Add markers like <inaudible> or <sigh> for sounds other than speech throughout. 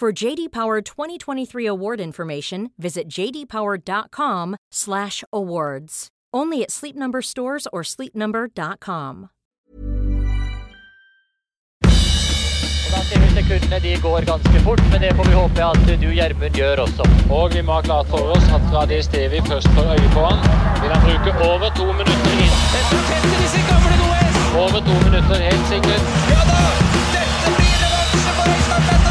For JD Power 2023 award information, visit jdpower.com/awards. Only at Sleep Number stores or sleepnumber.com. Da ser vi sekundene de går ganske fort, men det får vi håpe at du, Gjermund, gjør også. Og vi må ha klart for oss at Radis Devi først får øye på han. Vil han bruke over to minutter inn? Dette tetter disse gamle OS! Over to minutter, helt sikkert. Ja da! Dette blir revansje for Øystein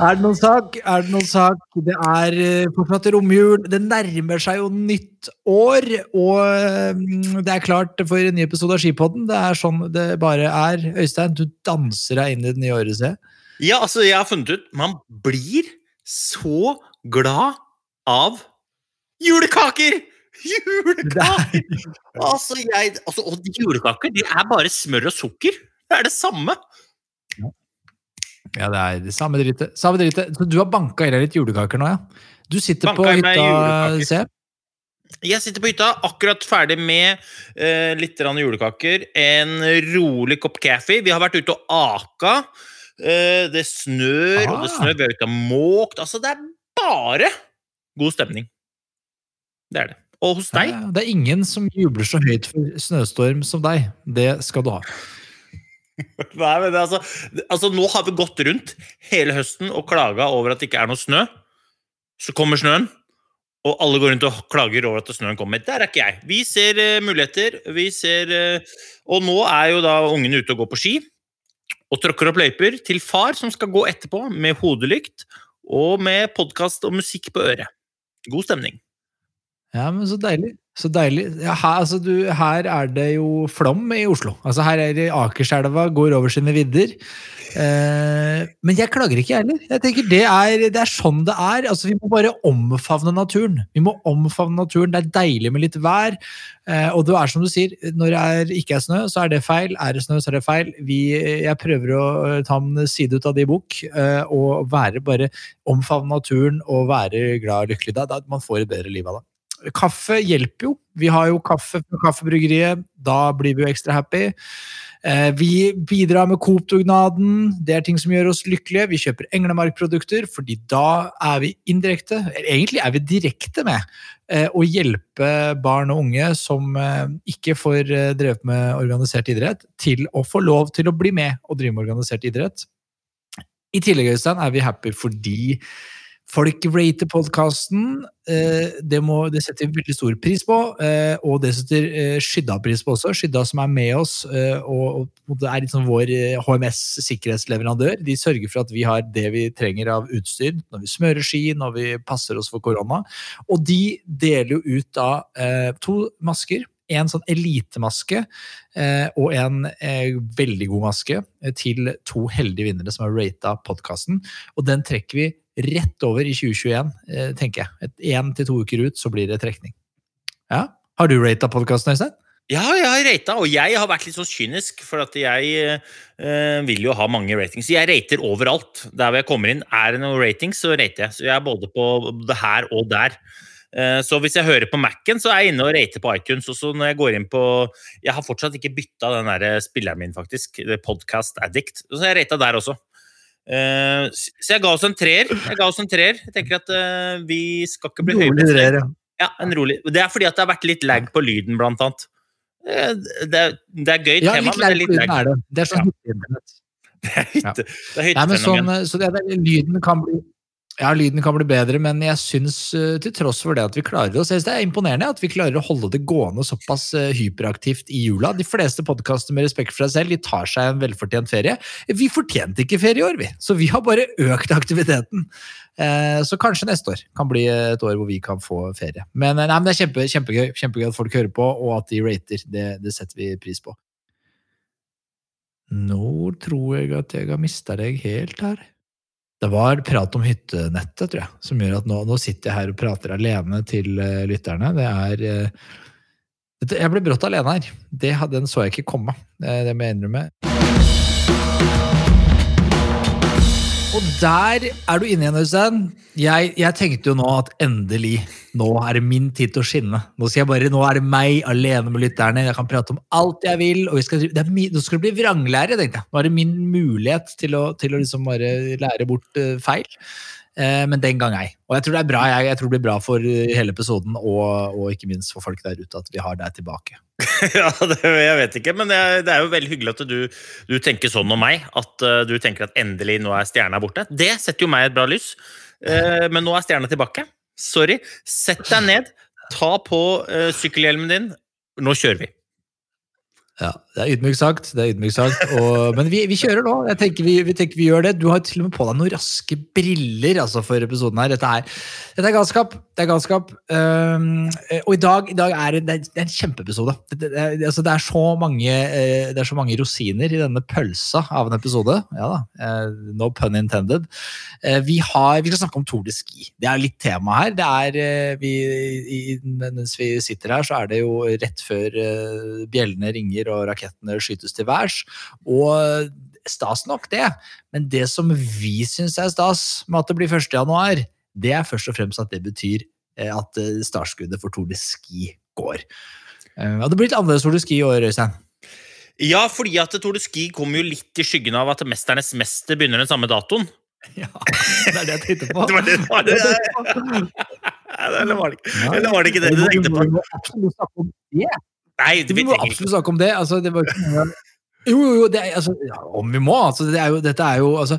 Er det noen sak? Er det noen sak? Det er eh, fortsatt romjul. Det nærmer seg jo nytt år, og eh, det er klart for en ny episode av Skipodden. Det er sånn det bare er. Øystein, du danser deg inn i det nye året, ser jeg. Ja, altså, jeg har funnet ut Man blir så glad av julekaker! Julekaker! Altså, jeg altså, Og julekaker, de er bare smør og sukker. Det er det samme. Ja, det er det samme drittet. Samme drittet. Så du har banka i deg litt julekaker nå, ja? Du sitter på Banka på hytta, julekaker. jeg. Sitter på hytta, akkurat ferdig med uh, litt julekaker. En rolig kopp kaffe. Vi har vært ute og aka. Uh, det snør, og det Ah. snør. Vi er ute og måkt. Altså, det er bare god stemning. Det er det. Og hos deg? Ja. det er ingen som jubler så høyt for snøstorm som deg. Det skal du ha. <laughs> Nei, men det, altså, altså, nå har vi gått rundt hele høsten og klaga over at det ikke er noe snø. Så kommer snøen, og alle går rundt og klager over at snøen kommer. Der er ikke jeg. Vi ser uh, muligheter. Vi ser uh, Og nå er jo da ungene ute og går på ski. Og tråkker opp løyper til far, som skal gå etterpå med hodelykt og med podkast og musikk på øret. God stemning. Ja, men så deilig. Så deilig. Ja, her, altså, du, her er det jo flom i Oslo. Altså, her er det Akerselva går over sine vidder. Eh, men jeg klager ikke, jeg heller. Tenker det er, det er sånn det er. Altså, vi må bare omfavne naturen. Vi må omfavne naturen. Det er deilig med litt vær. Eh, og det er som du sier, når det er, ikke er snø, så er det feil. Er det snø, så er det feil. Vi, jeg prøver å ta en side ut av det i bok, eh, og være bare omfavne naturen og være glad og lykkelig. Da, da man får et bedre liv av det. Kaffe hjelper jo. Vi har jo kaffe fra Kaffebryggeriet. Da blir vi jo ekstra happy. Eh, Vi bidrar med Coop-dugnaden. Det er ting som gjør oss lykkelige. Vi kjøper Englemark-produkter, fordi da er vi indirekte, eller egentlig er vi direkte med eh, å hjelpe barn og unge som eh, ikke får drevet med organisert idrett, til å få lov til å bli med og drive med organisert idrett. I tillegg Øystein, er vi happy fordi folk rater podkasten. Det, det setter vi veldig stor pris på, eh, og det setter eh, Skydda pris på også. Skydda som er med oss eh, og, er litt sånn vår eh, HMS-sikkerhetsleverandør. De sørger for at vi har det vi trenger av utstyr når vi smører ski, når vi passer oss for korona. Og de deler jo ut da eh, to masker. En sånn elitemaske eh, og en eh, veldig god maske eh, til to heldige vinnere som har rata podkasten. Og den trekker vi rett over i 2021, eh, tenker jeg. Én til to uker ut, så blir det trekning. Ja. Har du rata podkasten, Øystein? Ja, jeg har rata, og jeg har vært litt så kynisk, for at jeg øh, vil jo ha mange ratings. Jeg rater overalt. Der hvor jeg kommer inn, er det noen ratings, så rater jeg. Så jeg er både på det her og der. Eh, så hvis jeg hører på Mac-en, så er jeg inne og rater på iTunes. Og så når jeg går inn på Jeg har fortsatt ikke bytta den der spilleren min, faktisk. Podcast Addict. Så jeg rata der også. Eh, så jeg ga oss en treer. Jeg ga oss en treer. Jeg tenker at eh, vi skal ikke bli høye tre. Ja, en rolig. Det er fordi at det har vært litt lag på lyden, blant annet. Eh, Det er, det er gøy Ja, tema, men det er litt lag. er det. Det er sånn Ja. <laughs> Det er hytte, Ja. det er Nei, men sånn, så det, det, lyden kan bli ja, lyden kan bli bedre, men jeg syns eh, til tross for det at vi klarer oss, det er imponerende at vi klarer å holde det gående såpass eh, hyperaktivt i jula. De fleste podkaster med respekt for seg selv, de tar seg en velfortjent ferie. Vi fortjente ikke ferie i år, vi, så vi har bare økt aktiviteten. Eh, Så kanskje neste år kan bli et år hvor vi kan få ferie. Men, nei, men det er kjempe, kjempegøy, kjempegøy at folk hører på, og at de rater. Det, det setter vi pris på. Nå tror jeg at jeg har mista deg helt her. Det var prat om hyttenettet, tror jeg, som gjør at nå, nå sitter jeg her og prater alene til uh, lytterne. Det er uh, Jeg ble brått alene her. Det, den så jeg ikke komme. Eh, Det må jeg innrømme. Og der er du inne igjen, Øystein. Jeg, jeg tenkte jo nå at endelig, nå er det min tid til å skinne. Nå, skal jeg bare, nå er det meg alene med lytterne. Jeg kan prate om alt jeg vil. og skal, det er mi, Nå skal det bli vranglære, tenkte jeg. Nå er det min mulighet til å, til å liksom bare lære bort eh, feil. Eh, men den gang ei. Og jeg tror det er bra, jeg, jeg tror det blir bra for eh, hele episoden, og, og ikke minst for folk der ute, at vi har deg tilbake. <laughs> Ja, det, jeg vet ikke, men det er, det er jo veldig hyggelig at du, du tenker sånn om meg. At eh, du tenker at endelig nå er stjerna borte. Det setter jo meg i et bra lys. Eh, men nå er stjerna tilbake. Sorry. Sett deg ned, ta på eh, sykkelhjelmen din. Nå kjører vi. Ja, Det er ydmykt sagt. det er ydmykt sagt. Og, men vi, vi kjører nå. Jeg tenker vi, vi tenker vi gjør det. Du har til og med på deg noen raske briller altså, for episoden her. Dette er, dette er galskap. Det er galskap. Um, og i dag, i dag er det, det er- er en kjempeepisode. Det, det, det, altså, det, er så mange, eh, det er så mange rosiner i denne pølsa av en episode. Ja da, eh, no pun intended. Vi, har, vi skal snakke om Tour de Ski. Det er litt tema her. Det er, vi, i, mens vi sitter her, så er det jo rett før bjellene ringer og rakettene skytes til værs. Og stas nok, det. Men det som vi syns er stas med at det blir 1. januar, det er først og fremst at det betyr eh, at eh, startskuddet for Tour de Ski går. Eh, Og det blir litt annerledes Tour de Ski i år, Øystein. Ja, fordi at Tour de Ski kommer jo litt i skyggen av at Mesternes mester begynner den samme datoen. <laughs> Ja, det er det jeg tenkte på. <laughs> Det var det, det, var det <laughs> Eller var det, ikke det du tenkte på? Om det. Nei, Vi må absolutt snakke om det. Altså, det var ikke jo, jo, jo, det er, altså, ja, om vi må. Altså, det er jo, dette er jo, altså,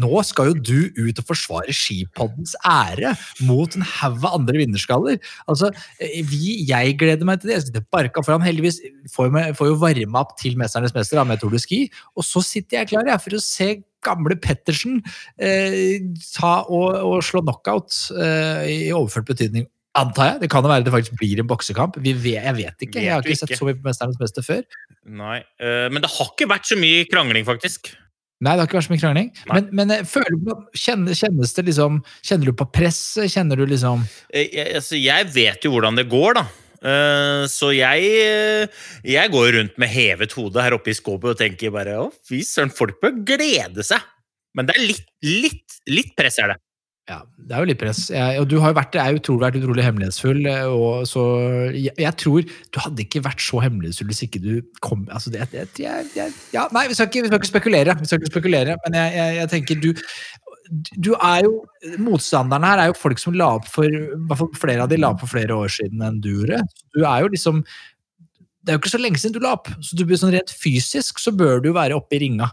nå skal jo du ut og forsvare skipoddens ære mot en haug av andre vinnerskaller. Altså, eh, vi, jeg gleder meg til det. Jeg sitter barka foran. Heldigvis får, med, får jo varma opp til Mesternes mester med Tour de Ski. Og så sitter jeg klar jeg, for å se gamle Pettersen eh, ta og, og slå knockout eh, i overført betydning. Antar jeg. Det kan jo være det faktisk blir en boksekamp. Vi vet, jeg vet ikke. Jeg har ikke sett så mye på Mesternes mester før. Nei, uh, men det har ikke vært så mye krangling, faktisk. Nei, det har ikke vært så mye krangling. Nei. Men, men eh, føler kjenner, kjennes det liksom Kjenner du på presset? Kjenner du liksom Eh, Jeg, altså, jeg vet jo hvordan det går, da. Uh, Så jeg, jeg går rundt med hevet hode her oppe i skåpet og tenker bare å, fy søren, folk bør glede seg. Men det er litt, litt, litt press er det. Ja, det er jo litt press. Jeg, og du har jo vært, er utrolig, vært utrolig hemmelighetsfull. eh, Og så, jeg, jeg tror du hadde ikke vært så hemmelighetsfull hvis ikke du kom altså det, det, jeg, ja, Nei, vi skal, ikke, vi skal ikke spekulere, vi skal ikke spekulere men jeg, tenker du du er jo, Motstanderne her er jo folk som la opp for Flere av de la opp for flere år siden enn du gjorde. Du er jo liksom Det er jo ikke så lenge siden du la opp, så du blir sånn rent fysisk så bør du jo være oppe i ringa.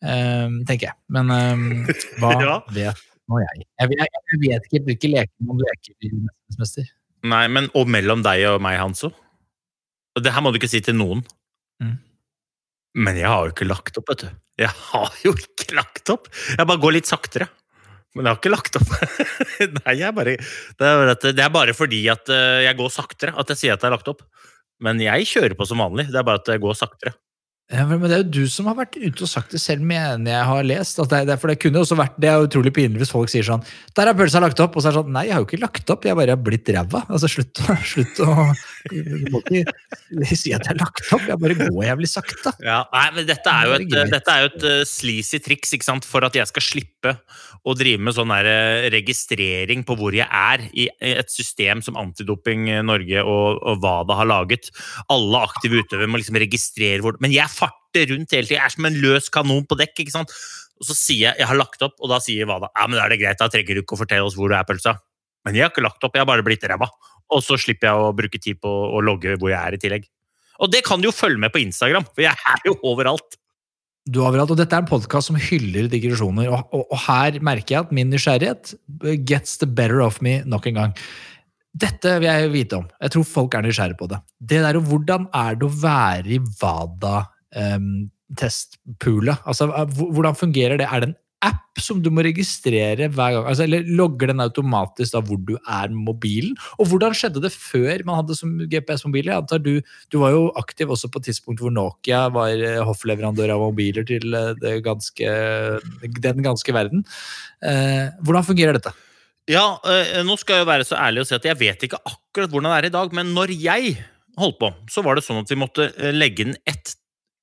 um, tenker jeg. Men um, hva <laughs> Ja. vet nå jeg? Jeg, jeg, jeg vet ikke hvilke leker om leker i Mesternes mester. Nei, men Og mellom deg og meg, Hanso? Og Det her må du ikke si til noen. Mm. Men jeg har jo ikke lagt opp, vet du. Jeg har jo ikke lagt opp! Jeg bare går litt saktere. Men jeg har ikke lagt opp. <laughs> Nei, jeg bare, det, er, bare det er bare fordi at eh, jeg går saktere at jeg sier at jeg har lagt opp. Men jeg kjører på som vanlig. Det er bare at jeg går saktere. Ja, men det er jo du som har vært ute og sagt det selv, mener jeg har lest. At det, for det kunne også vært, det er utrolig pinlig hvis folk sier sånn 'Der er pølsa lagt opp', og så er det sånn 'Nei, jeg har jo ikke lagt opp, jeg bare har blitt ræva'. Altså, slutt, <laughs> slutt å Du må ikke <laughs> si at jeg har lagt opp, jeg bare går jævlig sakte. Ja, nei, men dette er jo et, dette er jo et eh, sleazy triks ikke sant? for at jeg skal slippe å drive med sånn der eh, registrering på hvor jeg er i et system som Antidoping Norge og, og WADA har laget. Alle aktive utøvere må liksom registrere hvor Men jeg farter rundt hele tiden. Jeg er som en løs kanon på dekk. ikke sant? Og så sier jeg jeg har lagt opp, og da sier WADA ja, men da er det greit, da trenger du ikke å fortelle oss hvor du er, pølsa. Men jeg har ikke lagt opp, jeg har bare blitt ræva. Og så slipper jeg å bruke tid på å logge hvor jeg er i tillegg. Og det kan du jo følge med på Instagram, for jeg er jo overalt. Du har overalt, og Dette er en podkast som hyller digresjoner, og, og, og her merker jeg at min nysgjerrighet gets the better of me nok en gang. Dette vil jeg vite om. Jeg tror folk er nysgjerrige på det. Det der, Hvordan er det å være i WADA-testpoolet? altså, hvordan fungerer det? Er det en app som du må registrere hver gang? Altså, eller Logger den automatisk da hvor du er med mobilen? Og hvordan skjedde det før man hadde som GPS-mobil? Jeg du, du var jo aktiv også på et tidspunkt hvor Nokia var eh, hoffleverandør av mobiler til eh, ganske, den ganske verden. Eh, hvordan fungerer dette? Ja, eh, nå skal jeg jo være så ærlig og si at jeg vet ikke akkurat hvordan det er i dag, men når jeg holdt på, så var det sånn at vi måtte legge inn ett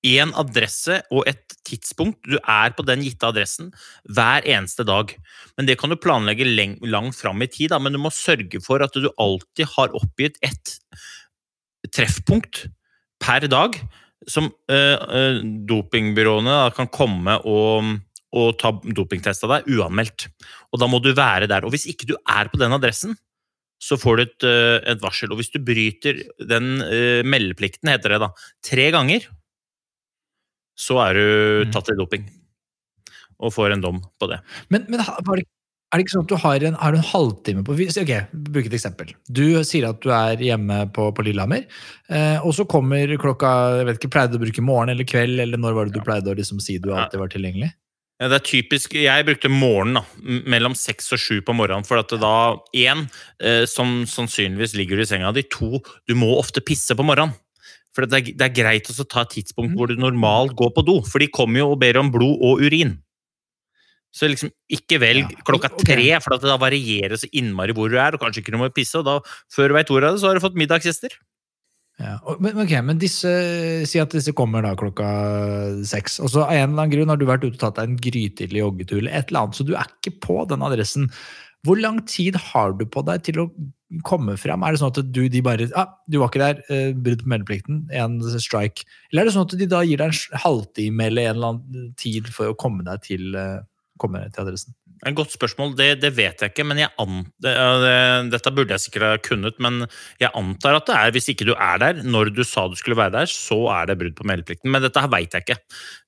én adresse og et tidspunkt. Du er på den gitte adressen hver eneste dag. Men Det kan du planlegge langt fram i tid, da. men du må sørge for at du alltid har oppgitt ett treffpunkt per dag som uh, dopingbyråene da, kan komme og, og ta dopingtest av deg uanmeldt. Og Da må du være der. Og Hvis ikke du er på den adressen, så får du et, et varsel. Og hvis du bryter den meldeplikten, heter det da, tre ganger, så er du mm. tatt i doping. Og får en dom på det. Men, men er det ikke sånn at du har en, har en halvtime på Ok, bruk et eksempel. Du sier at du er hjemme på, på Lillehammer, eh, og så kommer klokka jeg vet ikke, Pleide du å bruke morgen eller kveld, eller når var det du pleide å liksom si du alltid var tilgjengelig? Ja, det er typisk, Jeg brukte morgenen, da, mellom seks og sju på morgenen. For at da, én, eh, som sannsynligvis ligger du i senga di, to, du må ofte pisse på morgenen. For det er, det er greit å ta et tidspunkt mm. hvor du normalt går på do, for de kommer jo og ber om blod og urin. Så liksom, ikke velg ja. klokka tre, for da varierer så innmari hvor du er, og kanskje ikke du må pisse, og da, før du veit ordet av det, så har du fått middagsgjester. Ja, men, ok, men disse, Si at disse kommer da klokka seks. og så av en eller annen grunn har du vært ute og tatt deg en grytidlig joggetur, eller et eller annet, så du er ikke på den adressen. Hvor lang tid har du på deg til å komme frem? Er det sånn at du, de bare ah, 'Du var ikke der. Eh, brudd på meldeplikten. En strike.' Eller er det sånn at de da gir deg en halvtime eller en eller annen tid for å komme deg til, uh, komme til adressen? En godt spørsmål. Det, det, vet jeg ikke. men jeg an, det, det, Dette burde jeg sikkert ha kunnet, men jeg antar at det er hvis ikke du er der når du sa du skulle være der, så er det brudd på meldeplikten. Men dette her veit jeg ikke.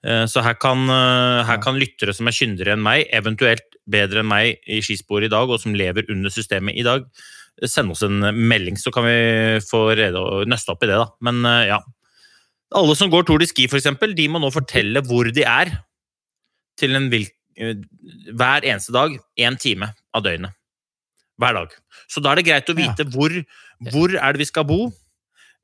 Uh, så her kan, her kan lyttere som er kyndigere enn meg, eventuelt bedre enn meg i skisporet i dag, og som lever under systemet i dag, send oss en melding, så kan vi få nøste opp i det. da. Men eh, ja. Alle som går Tour de Ski, f.eks., de må nå fortelle hvor de er til en vil, eh, hver eneste dag én time av døgnet. Hver dag. Så da er det greit å vite hvor, hvor er det vi skal bo,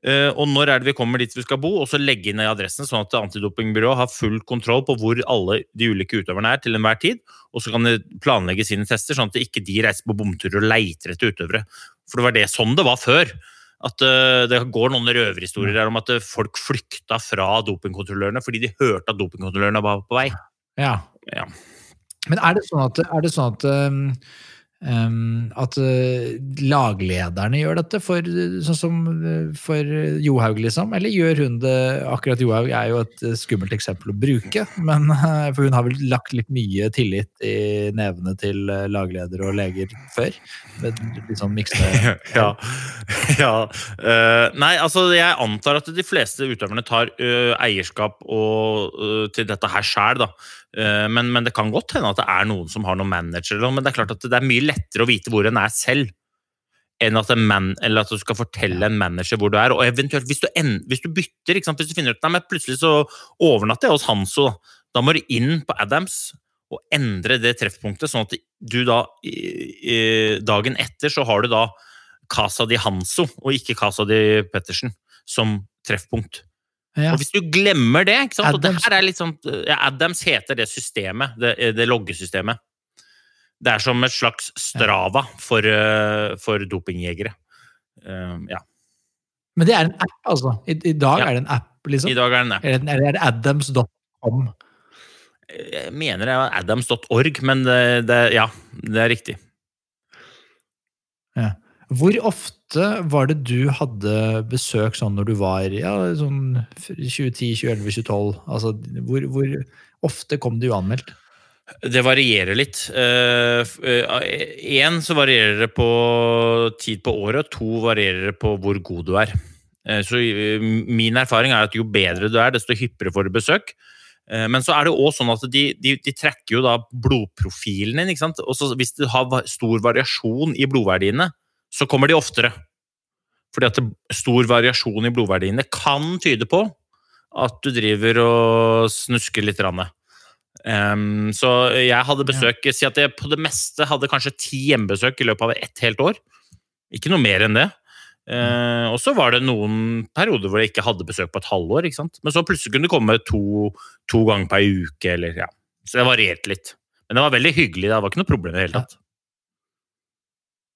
og når er det vi kommer dit vi skal bo, og så legge inn i adressen, sånn at antidopingbyrået har full kontroll på hvor alle de ulike utøverne er til enhver tid. Og så kan de planlegge sine tester, sånn at ikke de reiser på bomturer og leiter etter utøvere. For det var det sånn det var før. At uh, Det går noen røverhistorier der om at uh, folk flykta fra dopingkontrollørene fordi de hørte at dopingkontrollørene var på vei. Ja. ja. Men er det sånn at, er det sånn at Um, at uh, laglederne gjør dette, for, sånn som uh, for Johaug, liksom? Eller gjør hun det Akkurat Johaug er jo et uh, skummelt eksempel å bruke, men, for hun har vel lagt litt mye tillit i nevene til lagleder og leger før? Med litt sånn mikste <laughs> Ja. <laughs> ja. nei, altså jeg antar at de fleste utøverne tar eierskap og, til dette her sjæl, da. Eh, men, men, det kan godt hende at det er noen som har noen manager, men det er klart at det er mye lettere å vite hvor en er selv, enn at, man, at du skal fortelle en manager hvor du er. Og eventuelt, hvis du, en, hvis du bytter, hvis du finner ut at plutselig så overnatter jeg hos Hanso, da må du inn på Adams og endre det treffpunktet, sånn at du da Dagen etter så har du da Casa di Hanso og ikke Casa di Pettersen som treffpunkt. Ja. Og hvis du glemmer det ikke sant? Og det her er sånn, ja, Adams heter det systemet, det, det loggesystemet. Det er som et slags strava for, uh, for dopingjegere. Uh, ja. Men det er en app, altså? I, i dag ja. er det en app, liksom? I dag er det en app. Eller er det adams.com? Jeg mener det er adams.org, men det, det, ja, det er riktig. Ja. Hvor ofte var det du hadde besøk sånn når du var ja, sånn 2010, 2011, 2012? Altså, hvor, hvor ofte kom du uanmeldt? Det varierer litt. Én uh, uh, så varierer det på tid på året, to varierer det på hvor god du er. Uh, så min erfaring er at jo bedre du er, desto hyppigere får du besøk. Eh, Men så er det også sånn at de, de, de trekker jo da blodprofilen din. ikke sant? Og hvis du har stor variasjon i blodverdiene, så kommer de oftere. Fordi at stor variasjon i blodverdiene kan tyde på at du driver og snusker litt. Um, så jeg hadde besøk Si at jeg på det meste hadde kanskje ti hjemmebesøk i løpet av ett helt år. Ikke noe mer enn det. Uh, og så var det noen perioder hvor jeg ikke hadde besøk på et halvår. Men så plutselig kunne det komme to, to ganger på ei uke. eller ja. Så det varierte litt. Men det var veldig hyggelig. Det var ikke noe problem i det hele tatt.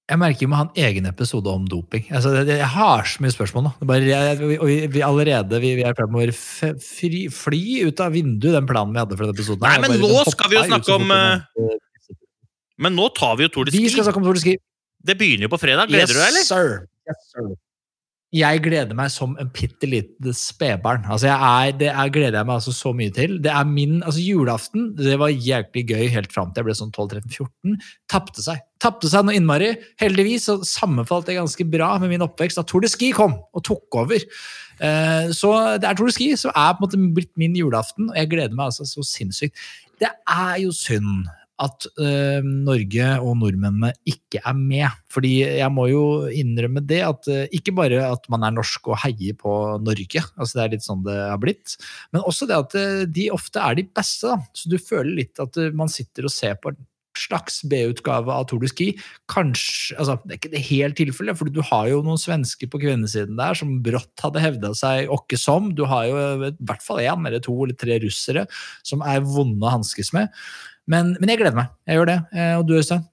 Jeg merker vi må ha en egen episode om doping. Altså, det, det, jeg har så mye spørsmål nå. Det bare, jeg, vi, vi, vi allerede vi, vi er i ferd med å fly ut av vinduet, den planen vi hadde for denne episoden. Nei, men bare- nå den skal vi jo snakke om, Men nå tar vi jo Tour de Vi Ski. Det begynner jo på fredag. Gleder du deg, eller? Sir. Yes, sir. Jeg gleder meg som en bitte lite spedbarn. Altså, det er, gleder jeg meg altså så mye til. Det er min, altså Julaften det var jæklig gøy helt fram til jeg ble sånn 12-13-14. Tapte seg. Tapte seg noe innmari. Heldigvis så sammenfalt det ganske bra med min oppvekst da Tour de Ski kom og tok over. Eh, Så det er Tour de Ski som er på en måte blitt min julaften, og jeg gleder meg altså så sinnssykt. Det er jo synd at uh, Norge og nordmennene ikke er med. Fordi jeg må jo innrømme det at uh, ikke bare at man er norsk og heier på Norge, altså det er litt sånn det har blitt, men også det at uh, de ofte er de beste. Da. Så du føler litt at man sitter og ser på en slags B-utgave av Tour de Ski. Kanskje, altså Det er ikke det helt tilfellet, for du har jo noen svensker på kvinnesiden der som brått hadde hevda seg åkke som. Du har jo i hvert fall én eller to eller tre russere som er vonde å hanskes med. Men, men jeg gleder meg. Jeg gjør det. Eh, Og du, Øystein?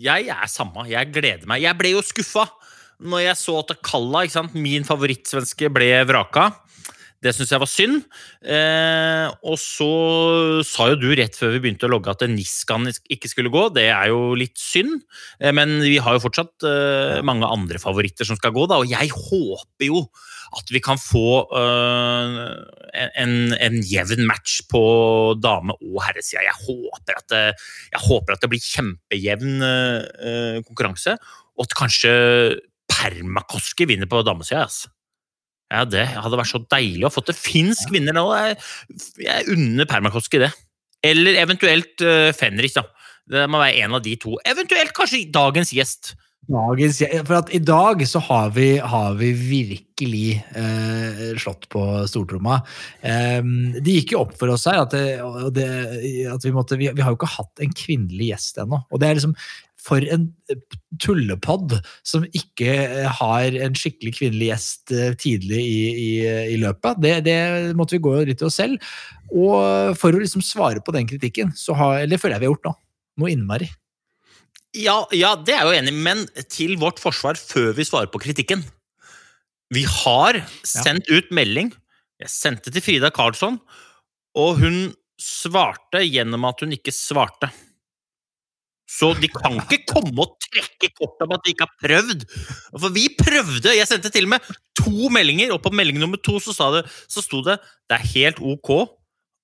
Jeg er samme. Jeg gleder meg. Jeg ble jo skuffa når jeg så at Kalla, min favorittsvenske, ble vraka. Det syns jeg var synd. Eh, og så sa jo du rett før vi begynte å logge at Niskan ikke skulle gå. Det er jo litt synd, eh, men vi har jo fortsatt eh, mange andre favoritter som skal gå, da. Og jeg håper jo at vi kan få eh, en, en jevn match på dame- og herresida. Jeg, håper at det- jeg håper at det blir kjempejevn eh, konkurranse, og at kanskje Permakoski vinner på damesida. ass. Ja, det hadde vært så deilig å få til finsk vinner nå. Jeg, jeg unner Permakoski det. Eller eventuelt uh, Fenrik, da. Det må være en av de to. Eventuelt kanskje dagens gjest. Dagens, for at i dag så har vi, har vi virkelig eh, slått på stortromma. Eh, det gikk jo opp for oss her at, det, det, at vi måtte vi, vi har jo ikke hatt en kvinnelig gjest ennå. Og det er liksom for en tullepod som ikke har en skikkelig kvinnelig gjest eh, tidlig i, i, i løpet. Det, det måtte vi gå litt til oss selv. Og for å liksom svare på den kritikken, så har, eller det føler jeg vi har gjort nå. Noe innmari. Ja, ja, det er jeg jo enig i, men til vårt forsvar før vi svarer på kritikken. Vi har sendt ut melding. Jeg sendte til Frida Karlsson, og hun svarte gjennom at hun ikke svarte. Så de kan ikke komme og trekke kort om at de ikke har prøvd. For vi prøvde! Jeg sendte til og med to meldinger, og på melding nummer to så, sa det, så sto det det er helt ok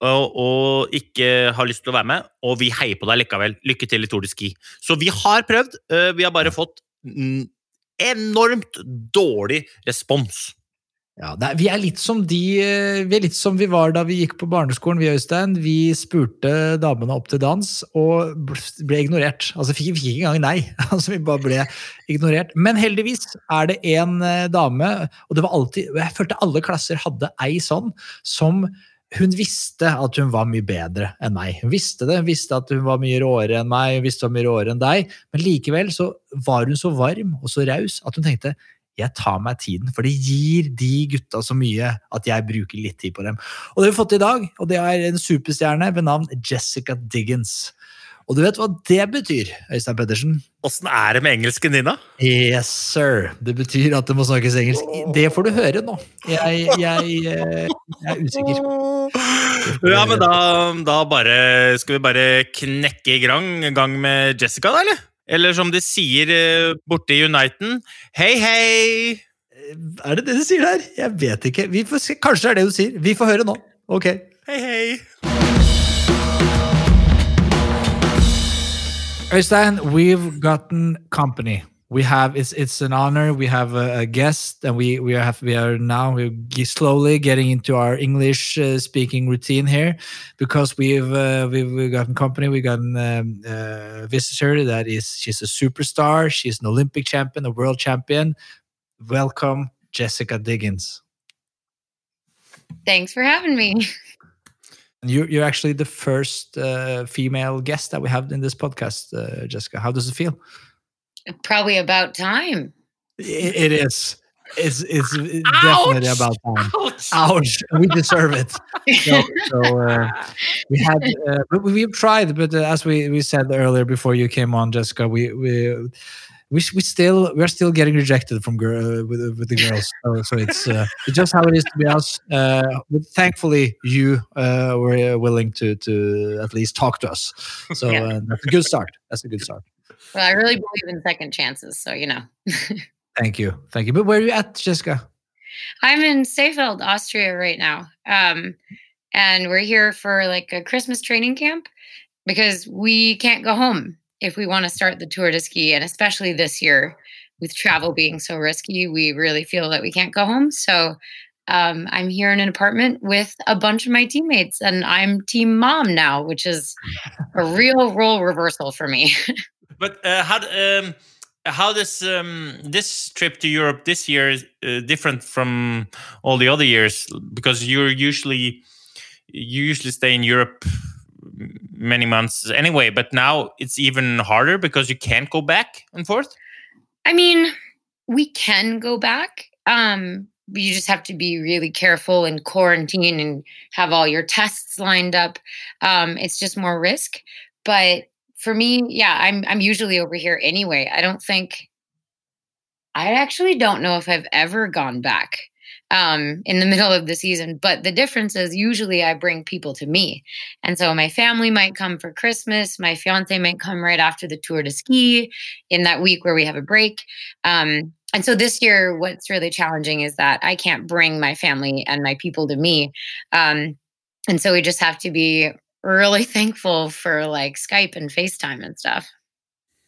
og ikke har lyst til å være med, og vi heier på deg likevel. Lykke til i Tour de Ski. Så vi har prøvd, øh, vi har bare fått enormt dårlig respons. Ja, er, vi er de eh, Vi er litt som vi var da vi gikk på barneskolen, vi Øystein. Vi spurte damene opp til dans og ble ignorert. Altså fikk, fikk ikke engang nei. <laughs> Altså Vi bare ble ignorert. Men heldigvis er det en eh, dame, og det var alltid Jeg følte alle klasser hadde ei sånn, som hun visste at hun var mye bedre enn meg. Hun visste det, hun visste at hun var mye råere enn meg, hun visste hun var mye råere enn deg, men likevel så var hun så varm og så raus at hun tenkte jeg tar meg tiden, for det gir de gutta så mye at jeg bruker litt tid på dem. Og det har vi fått i dag, og det er en superstjerne ved navn Jessica Diggins. Og du vet hva det betyr, Øystein Pettersen? Åssen er det med engelsken din, da? Yes, sir. Det betyr at det må snakkes engelsk. Det får du høre nå. Jeg, jeg, eh, jeg er usikker. Ja, men da, da bare Skal vi bare knekke i gang, gang med Jessica, da, eller? Eller som de sier eh, borte i Uniten Hei, hei! Er det det du sier der? Jeg vet ikke. Vi får se. Kanskje det er det du sier. Vi får høre nå. Ok. Hei, hei! Øystein, we've gotten company. We have it's it's an honor. We have a, a guest, and we we have we are now we're slowly getting into our English uh, speaking routine here because we've uh, we've, we've gotten company. We got a um, uh, visitor that is she's a superstar. She's an Olympic champion, a world champion. Welcome, Jessica Diggins. Thanks for having me. You, you're actually the first uh, female guest that we have in this podcast, uh, Jessica. How does it feel? Probably about time. It, it is. It's it's definitely about time. Ouch. Ouch! We deserve it. So, so uh, we had, <laughs> uh, but we've tried. But uh, as we, we said earlier before you came on, Jessica, we we we, we still we're still getting rejected from girl with with the girls. So, so it's uh, it's just how it is to be us. Uh, but thankfully, you uh, were willing to to at least talk to us. So Yeah. uh, that's a good start. That's a good start. Well, I really believe in second chances, so you know. <laughs> Thank you, thank you. But where are you at, Jessica? I'm in Seefeld, Austria right now. Um, and we're here for like a Christmas training camp because we can't go home if we want to start the Tour de Ski. And especially this year, with travel being so risky, we really feel that we can't go home. So um, I'm here in an apartment with a bunch of my teammates, and I'm team mom now, which is a <laughs> real role reversal for me. <laughs> But uh, how um, how does um, this trip to Europe this year is uh, different from all the other years? Because you're usually you usually stay in Europe many months anyway, but now it's even harder because you can't go back and forth. I mean, we can go back. Um, you just have to be really careful and quarantine and have all your tests lined up. Um, it's just more risk. But for me, yeah, I'm I'm usually over here anyway. I don't think I actually don't know if I've ever gone back um, in the <laughs> middle of the season. But the difference is usually I bring people to me. And so my family might come for Christmas. My fiance might come right after the tour to ski in that week where we have a break. Um, and so this year, what's really challenging is that I can't bring my family and my people to me. Um, and so we just have to be really thankful for like Skype and FaceTime and stuff.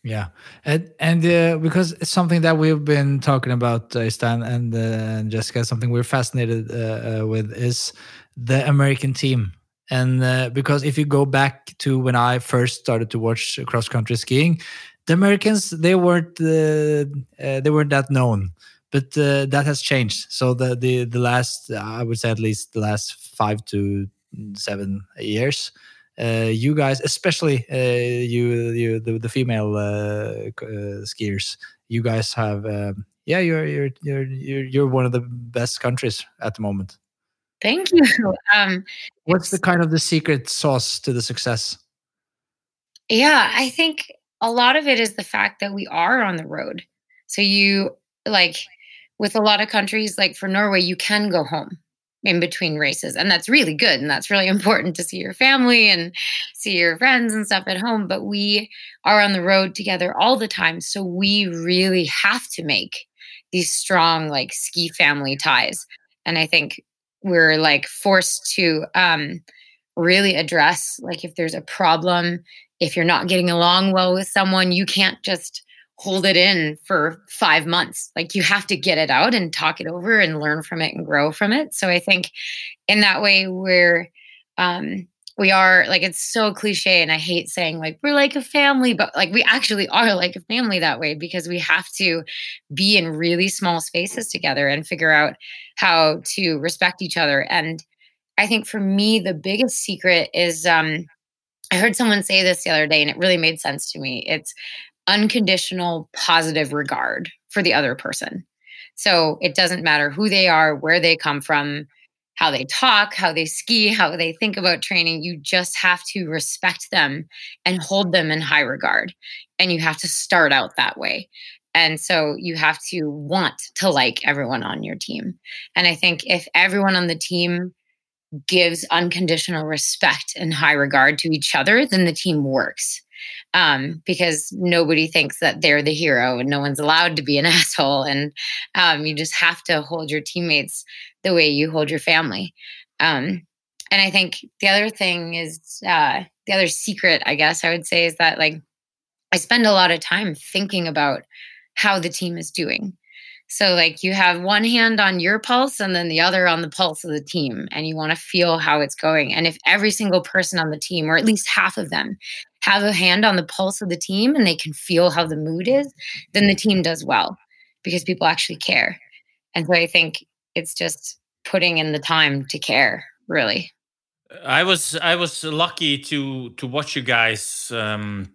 Yeah, and and uh, because it's something that we've been talking about, uh, Stan and, uh, and Jessica, something we're fascinated uh, uh, with is the American team. And uh, because if you go back to when I first started to watch cross country skiing, the Americans they weren't they weren't that known, but that has changed. So the the the last I would say at least the last five to seven years uh, you guys, especially uh, you, you the, the female uh, uh, skiers, you guys have, um, yeah, you're you're you're you're you're one of the best countries at the moment. Thank you. <laughs> Um, What's the kind of the secret sauce to the success? Yeah, I think a lot of it is the fact that we are on the road. So you like with a lot of countries, like for Norway, you can go home in between races, and that's really good, and that's really <laughs> important to see your family and see your friends and stuff at home. But we are on the road together all the time, so we really have to make these strong like ski family ties. And I think we're like forced to um, really address like if there's a problem if you're not getting along well with someone, you can't just hold it in for five months. Like you have to get it out and talk it over and learn from it and grow from it. So I think in that way, we're, um, we are like, it's so cliche. And I hate saying like, we're like a family, but like we actually are like a family that way because we have to be in really small spaces together and figure out how to respect each other. And I think for me, the biggest secret is, um, I heard someone say this the other day and it really made sense to me. It's unconditional positive regard for the other person. So it doesn't matter who they are, where they come from, how they talk, how they ski, how they think about training. You just have to respect them and hold them in high regard. And you have to start out that way. And so you have to want to like everyone on your team. And I think if everyone on the team gives unconditional respect and high regard to each other, then the team works. Um, because nobody thinks that they're the hero and no one's allowed to be an <laughs> asshole. And um, you just have to hold your teammates the way you hold your family. Um, and I think the other thing is uh, the other secret, I guess I would say, is that like I spend a lot of time thinking about how the team is doing. So, like, you have one hand on your pulse and then the other on the pulse of the team, and you want to feel how it's going. And if every single person on the team, or at least half of them, have a hand on the pulse of the team and they can feel how the mood is, then the team does well because people actually care. And so I think it's just putting in the time to care, really. I was I was lucky to to watch you guys um,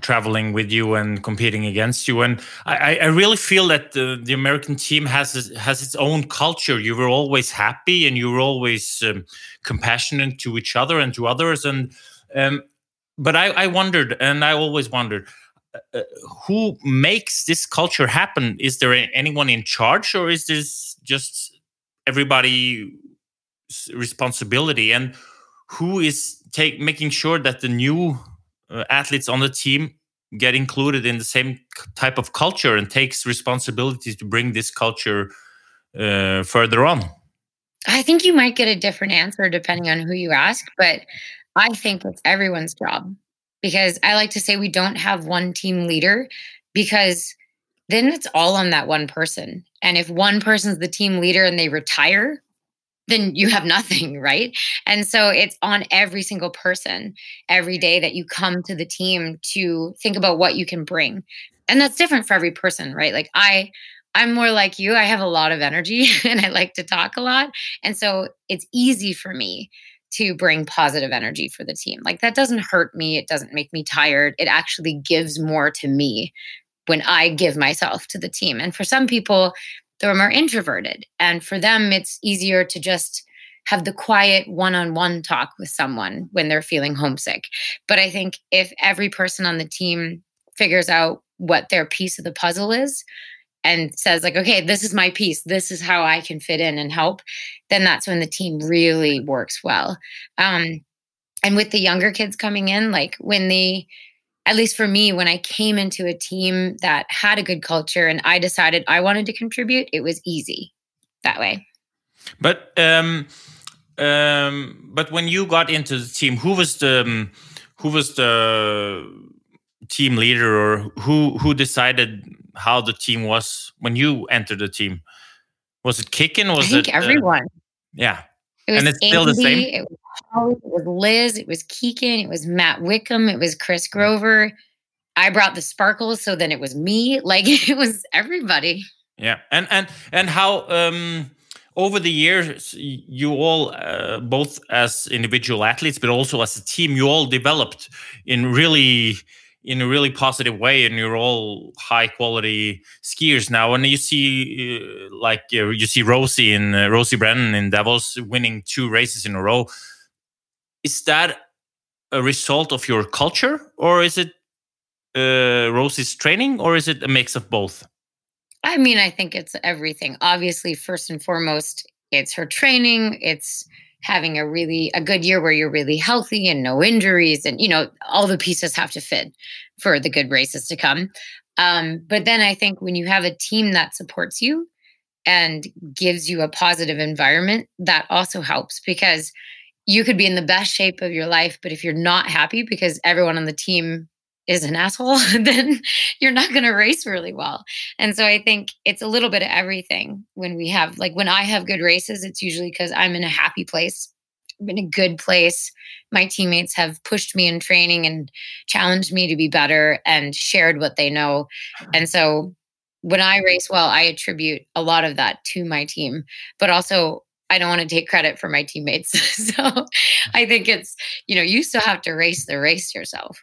traveling with you and competing against you, and I, I really feel that the, the American team has has its own culture. You were always happy, and you were always um, compassionate to each other and to others, and um, but I, I wondered, and I always wondered. Uh, uh who makes this culture happen? Is there anyone in charge, or is this just everybody responsibility and who is take making sure that the new uh, athletes on the team get included in the same type of culture and takes responsibility to bring this culture uh, further on i think you might get a different answer depending on who you ask but i think it's everyone's job because i like to say we don't have one team leader because then it's all on that one person and if one person's the team leader and they retire then you have <laughs> nothing, right? And so it's on every single person every day that you come to the team to think about what you can bring. And that's different for every person, right? Like I I'm more like you. I have a lot of energy <laughs> and I like to talk a lot. And so it's easy for me to bring positive energy for the team. Like that doesn't hurt me, it doesn't make me tired. It actually gives more to me when I give myself to the team. And for some people, they're more introverted. And for them, it's easier to just have the quiet one on one talk with someone when they're feeling homesick. But I think if every person on the team figures out what their piece of the puzzle is and says, like, okay, this is my piece, this is how I can fit in and help, then that's when the team really works well. Um, and with the younger kids coming in, like when they, at least for me, when I came into a team that had a good culture and I decided I wanted to contribute, it was easy that way. But um, um, but when you got into the team, who was the um, who was the team leader, or who who decided how the team was when you entered the team? Was it Kikkan? Was I think it everyone? Uh, yeah, it was and it's still the same. It was Holly, it was Liz, it was Kikkan, it was Matt Whitcomb, it was Chris Grover. I brought the sparkles, so then it was me. <laughs> Like it was everybody. Yeah, and and and how um over the years you all uh, both as individual athletes but also as a team you all developed in really in a really positive way and you're all high quality skiers now and you see uh, like you see rosie and uh, rosie brennan in davos winning two races in a row. Is that a result of your culture or is it uh, rosie's training or is it a mix of both? I mean i think it's everything. Obviously first and foremost it's her training it's having a really a good year where you're really healthy and no injuries and you know all the pieces have to fit for the good races to come. Um, but then i think when you have a team that supports you and gives you a positive environment that also helps because you could be in the best shape of your life but if you're not happy because everyone on the team is an asshole, <laughs> then you're not going to race really well. And so I think it's a little bit of everything when we have, like, when I have good races, it's usually because I'm in a happy place, I'm in a good place. My teammates have pushed me in training and challenged me to be better and shared what they know. And so when I race well, I attribute a lot of that to my team, but also I don't want to take credit for my teammates. <laughs> so I think it's, you know, you still have to race the race yourself.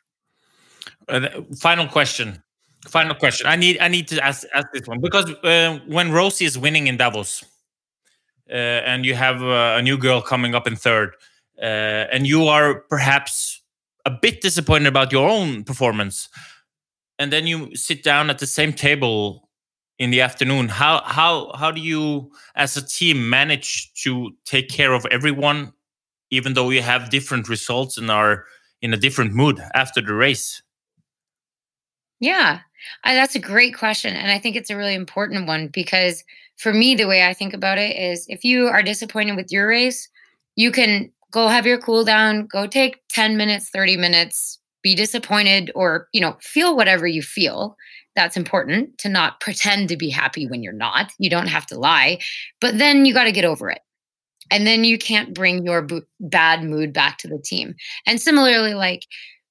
Uh, final question. Final question. I need I need to ask ask this one because uh, when Rosie is winning in Davos, uh, and you have uh, a new girl coming up in third, uh, and you are perhaps a bit disappointed about your own performance, and then you sit down at the same table in the afternoon. How how how do you, as a team, manage to take care of everyone, even though you have different results and are in a different mood after the race? Yeah, I, that's a great question. And I think it's a really important one because for me, the way I think about it is if you are disappointed with your race, you can go have your cool down, go take 10 minutes, 30 minutes, be disappointed or, you know, feel whatever you feel. That's important to not pretend to be happy when you're not. You don't have to lie, but then you got to get over it. And then you can't bring your b- bad mood back to the team. And similarly, like,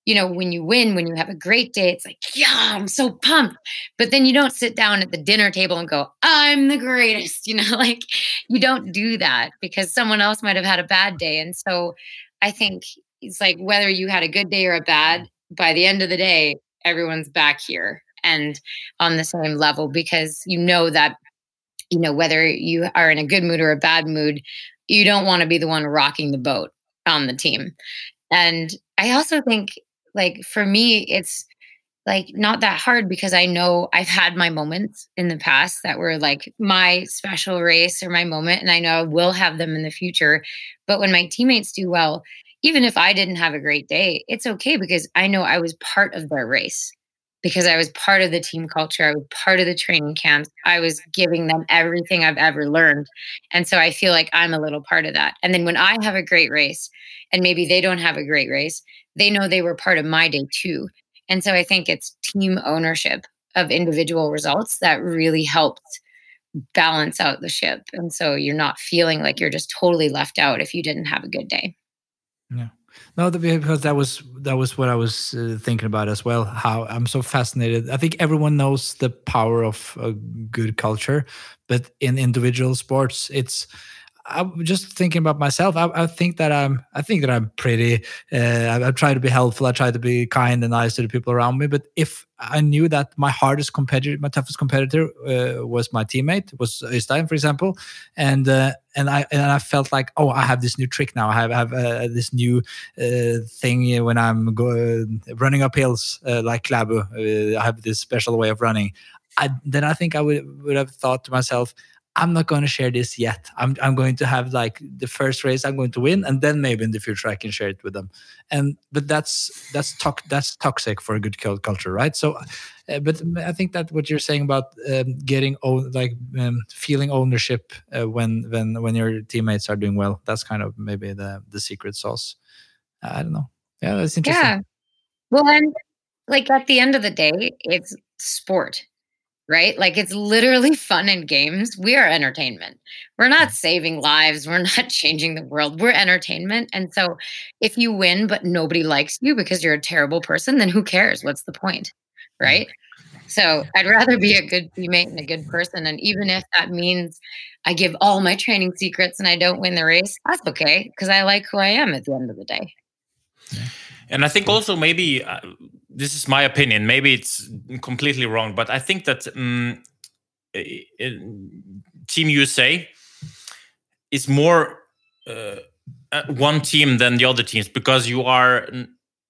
you know, when you win, when you have a great day, it's like, yeah, I'm so pumped. But then you don't sit down at the dinner table and go, I'm the greatest. <laughs> You know, like you don't do that because someone else might have had a bad day. And so I think it's like whether you had a good day or a bad, by the end of the day, everyone's back here and on the same level because you know that, you know, whether you are in a good mood or a bad mood, you don't want to be the one rocking the boat on the team. And I also think like for me it's like not that hard because I know I've had my moments in the past that were like my special race or my moment and I know I will have them in the future but when my teammates do well even if I didn't have a great day it's okay because I know I was part of their race because I was part of the team culture. I was part of the training camps. I was giving them everything I've ever learned. And so I feel like I'm a little part of that. And then when I have a great race and maybe they don't have a great race, they know they were part of my day too. And so I think it's team ownership of individual results that really helps balance out the ship. And so you're not feeling like you're just totally left out if you didn't have a good day. Yeah. No, because that was that was what I was uh, thinking about as well. How I'm so fascinated. I think everyone knows the power of a good culture, but in individual sports, it's I'm just thinking about myself. I, I, think that I'm. I think that I'm pretty. Uh, I, I, try to be helpful. I try to be kind and nice to the people around me. But if I knew that my hardest competitor, my toughest competitor, uh, was my teammate, was Øystein, for example, and uh, and I and I felt like, oh, I have this new trick now. I have, I have uh, this new uh, thing when I'm go, running up hills uh, like Klæbo. I have this special way of running. I, then I think I would would have thought to myself I'm not going to share this yet. I'm I'm going to have like the first race I'm going to win, and then maybe in the future I can share it with them. And but that's that's to- that's toxic for a good culture, right? So, uh, but I think that what you're saying about um, getting own, like um, feeling ownership uh, when when when your teammates are doing well, that's kind of maybe the the secret sauce. I don't know. Yeah, that's interesting. Yeah. Well, and like at the end of the day, it's sport right? Like it's literally fun and games. We are entertainment. We're not mm. saving lives. We're <laughs> not changing the world. We're entertainment. And so if you win, but nobody likes you because you're a terrible person, then who cares? What's the point? Mm. Right. So I'd rather be a good teammate and a good person. And even if that means I give all my training secrets and I don't win the race, that's okay because I like who I am at the end of the day. Yeah. And I think also maybe uh, this is my opinion. Maybe it's completely wrong, but I think that um, Team USA is more uh, uh, one team than the other teams because you are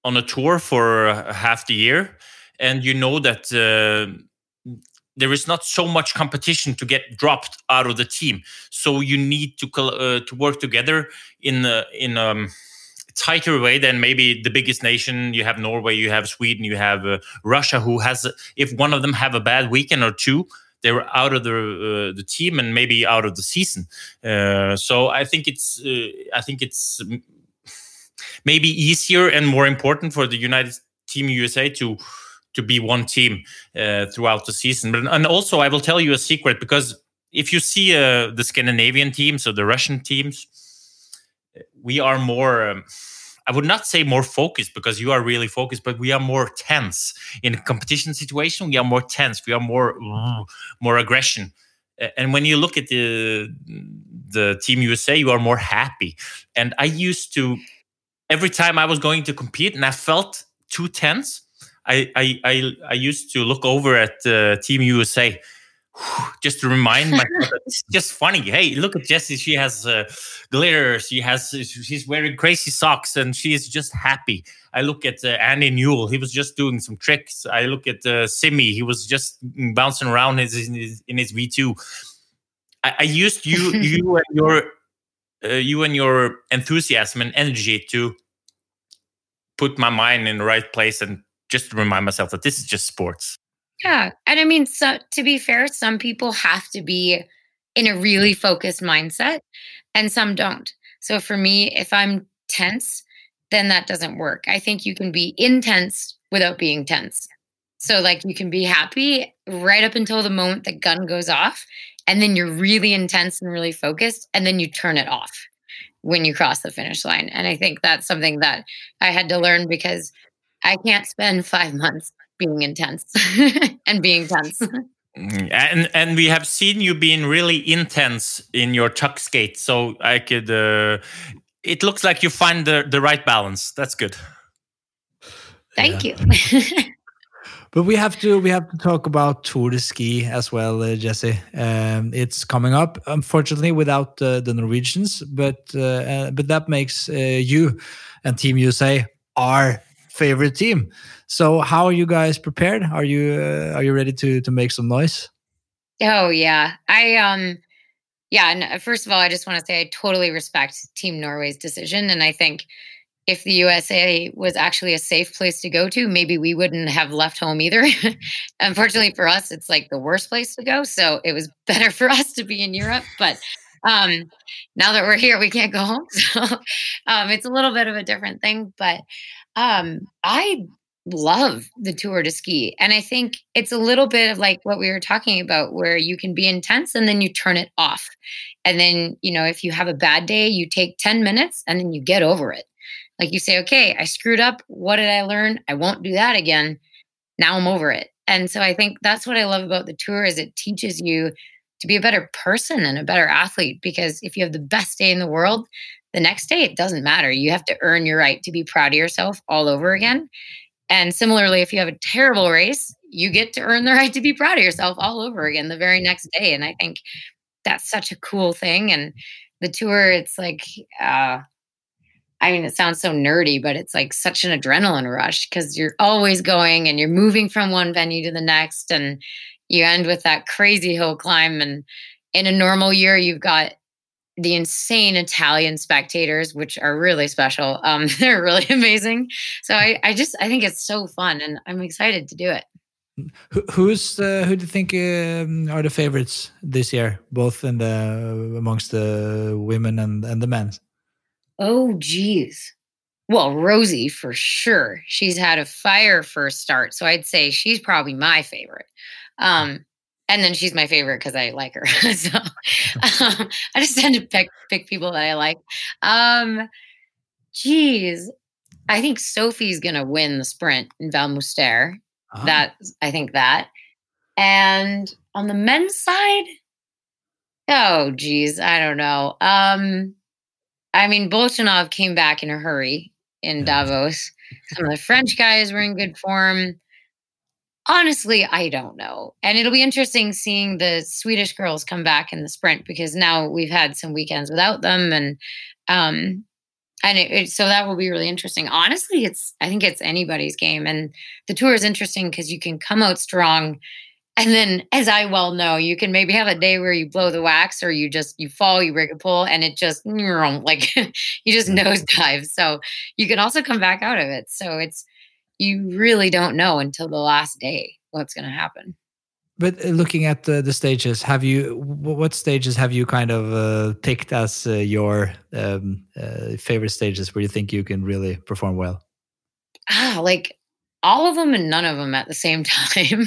on a tour for half the year, and you know that uh, there is not so much competition to get dropped out of the team. So you need to uh, to work together in in um, tighter way than maybe the biggest nation. You have Norway, you have Sweden, you have uh, Russia, who has if one of them have a bad weekend or two, they're out of the uh, the team and maybe out of the season. Uh, so I think it's uh, I think it's <laughs> maybe easier and more important for the United Team USA to to be one team uh, throughout the season. But and also I will tell you a secret because if you see uh, the Scandinavian teams or the Russian teams we are more um, I would not say more focused because you are really focused, but we are more tense in a competition situation. We are more tense. We are more more aggression. And when you look at the the team USA, you are more happy. And I used to every time I was going to compete and I felt too tense, I I I, I used to look over at uh, Team USA <sighs> just to remind myself <laughs> it's just funny. Hey, look at Jessie. She has uh, glitter. She has she's wearing crazy socks and she is just happy. I look at uh, Andy Newell. He was just doing some tricks. I look at uh, Simi. He was just bouncing around his, in his in his V two. I, I, used you <laughs> you and your uh, you and your enthusiasm and energy to put my mind in the right place and just remind myself that this is just sports. Yeah. And I mean, so to be fair, some people have to be in a really focused mindset and some don't. So for me, if I'm tense, then that doesn't work. I think you can be intense without being tense. So like you can be happy right up until the moment the gun goes off and then you're really intense and really focused and then you turn it off when you cross the finish line. And I think that's something that I had to learn because I can't spend 5 <laughs> months being intense <laughs> and being tense. Mm, and and we have seen you being really intense in your tuck skate so i could uh, it looks like you find the the right balance that's good Thank you. <laughs> But we have to we have to talk about Tour de Ski as well, uh, Jessie. Um, it's coming up, unfortunately, without uh, the Norwegians, but uh, uh but that makes uh, you and Team USA our favorite team. So, how are you guys prepared? Are you uh, are you ready to to make some noise? Oh yeah, I um yeah. And first of all, I just want to say I totally respect Team Norway's decision, and I think if the USA was actually a safe place to go to, maybe we wouldn't have left home either. <laughs> Unfortunately for us, it's like the worst place to go. So it was <laughs> better for us to be in Europe. But um, now that we're here, we can't go home. <laughs> So um, it's a little bit of a different thing. But um, I love the tour de ski. And I think it's a little bit of like what we were talking about, where you can be intense and then you turn it off. And then, you know, if you have a bad day, you take 10 minutes and then you get over it like you say, okay, I screwed up. What did I learn? I won't do that again. Now I'm over it. And so I think that's what I love about the tour is it teaches you to be a better person and a better athlete because if you have the best day in the world, the next day it doesn't matter. You have to earn your right to be proud of yourself all over again. And similarly, if you have a terrible race, you get to earn the right to be proud of yourself all over again the very next day. And I think that's such a cool thing. And the tour, it's like, uh, I mean, it sounds so nerdy, but it's like such an adrenaline rush because you're always going and you're moving from one venue to the next. And you end with that crazy hill climb. And in a normal year, you've got the insane Italian spectators, which are really special. Um, <laughs> they're really <laughs> amazing. So I, I just, I think it's so fun and I'm excited to do it. Who, who's uh, who do you think um, are the favorites this year, both in the amongst the women and, and the men? Oh, geez. Well, Rosie for sure. She's had a fire first start, so I'd say she's probably my favorite. Um, and then she's my favorite because I like her. <laughs> so um, I just tend to pick pick people that I like. Um, geez, I think Sophie's gonna win the sprint in Val Müstair. Oh. That I think that. And on the men's side, oh geez, I don't know. Um, I mean, Bolshunov came back in a hurry in Davos. Some of the French guys were in good form. Honestly, I don't know. And it'll be interesting seeing the Swedish girls come back in the sprint because now we've had some weekends without them and um and it, it, so that will be really interesting. Honestly, it's I think it's anybody's game and the tour is interesting because you can come out strong and then, as I well know, you can maybe have a day where you blow the wax or you just you fall, you break a pole, and it just <laughs> like <laughs> you just nose nosedive. So you can also come back out of it. So it's you really don't know until the last day what's going to happen. But uh, looking at the, the stages, have you what stages have you kind of uh, picked as uh, your um, uh, favorite stages where you think you can really perform well? Ah, like all of them and none of them at the same <laughs> time.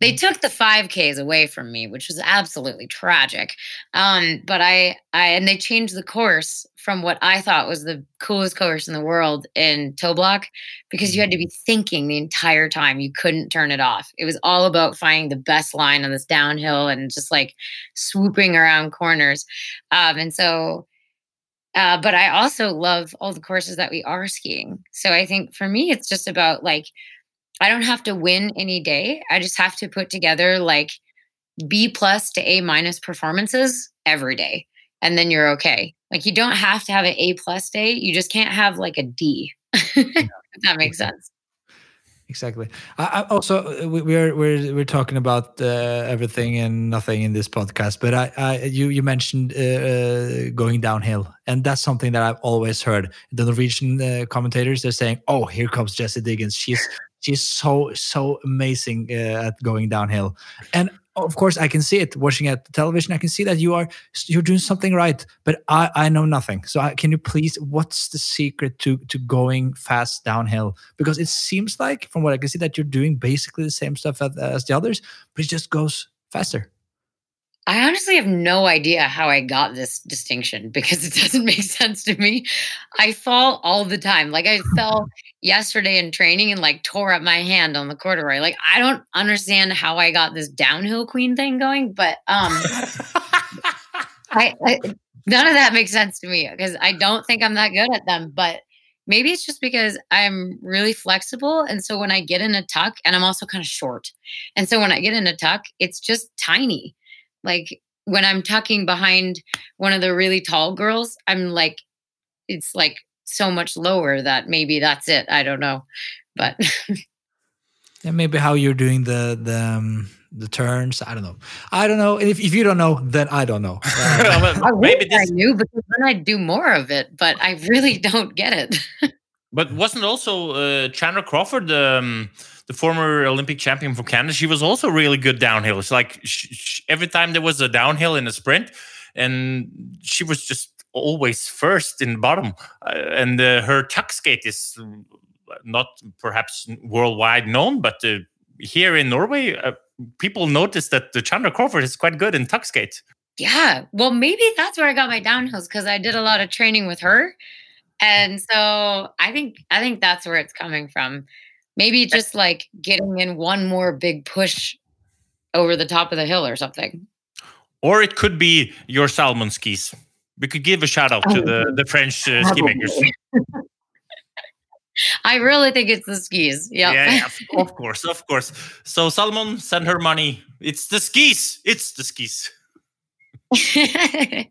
they mm. took the 5Ks away from me, which was absolutely tragic. Um, but I, I, and they changed the course from what I thought was the coolest course in the world in Toblach because you had to be thinking the entire time. You couldn't turn it off. It was all about finding the best line on this downhill and just like swooping around corners. Um, and so, uh, but I also love all the courses that we are skiing. So I think for me, it's just about like I don't have to win any day. I just have to put together like B plus to A minus performances every day. And then you're okay. Like you don't have to have an A plus day. You just can't have like a D. <laughs> if that makes sense. Exactly. I, I also, uh, we, we're we're we're talking about uh, everything and nothing in this podcast, but I, I you you mentioned uh, uh, going downhill, and that's something that I've always heard. The Norwegian uh, commentators they're saying, "Oh, here comes Jessie Diggins. She's she's so so amazing uh, at going downhill. And of course i can see it watching at the television. I can see that you are you're doing something right but i i know nothing. So I, can you please what's the secret to to going fast downhill? Because it seems like from what i can see that you're doing basically the same stuff as, as the others but it just goes faster I honestly have no idea how I got this distinction <laughs> because it doesn't make sense to me. I fall all the time. Like I fell yesterday in training and like tore up my hand on the corduroy. Like I don't understand how I got this downhill queen thing going, but um I, I none of that makes sense to me because I don't think I'm that good at them, but maybe it's just because I'm really flexible. And so when I get in a tuck, and I'm also kind of short. And so when I get in a tuck, it's just tiny. Like when I'm tucking behind one of the really tall girls, I'm like, it's like so much lower that maybe that's it. I don't know, but <laughs> yeah, maybe how you're doing the the um, the turns. I don't know. I don't know. If if you don't know, then I don't know. <laughs> I maybe this... I knew because then I'd do more of it, but I really <laughs> don't get it. but wasn't also uh, Chandra Crawford? Um, the former Olympic champion from Canada, she was also really good downhill. It's like every time there was a downhill in a sprint, and she was just always first in the bottom. Uh, and uh, her tuck skate is not perhaps worldwide known, but uh, here in Norway, uh, people notice that the Chandra Crawford is quite good in tuck skate. Yeah, well, maybe that's where I got my downhills because I did a lot of training with her, and so I think I think that's where it's coming from. Maybe just like getting in one more big push over the top of the hill or something. Or it could be your Salomon skis. We could give a shout out to the, the French uh, ski makers. <laughs> I really think it's the skis. Yep. Yeah, <laughs> of course, of course. So Salomon, send her money. It's the skis. It's the skis. <laughs> yeah.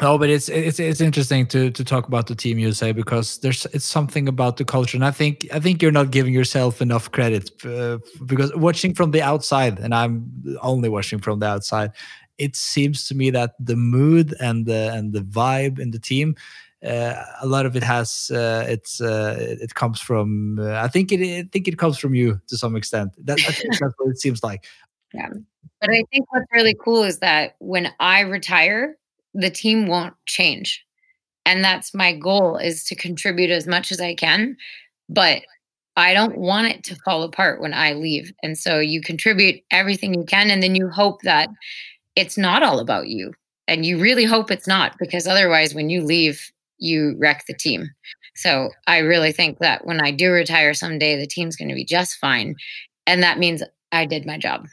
Oh, but it's it's it's interesting to to talk about the team USA because there's it's something about the culture, and I think I think you're not giving yourself enough credit uh, because watching from the outside, and I'm only watching from the outside, it seems to me that the mood and the and the vibe in the team, uh, a lot of it has uh, it's uh, it comes from uh, I think it I think it comes from you to some extent. That, that's what it seems like. <laughs> Yeah, but I think what's really cool is that when I retire the team won't change. And that's my goal is to contribute as much as I can, but I don't want it to fall apart when I leave. And so you contribute everything you can and then you hope that it's not all about you. And you really hope it's not because otherwise when you leave you wreck the team. So I really think that when I do retire someday the team's going to be just fine and that means I did my job.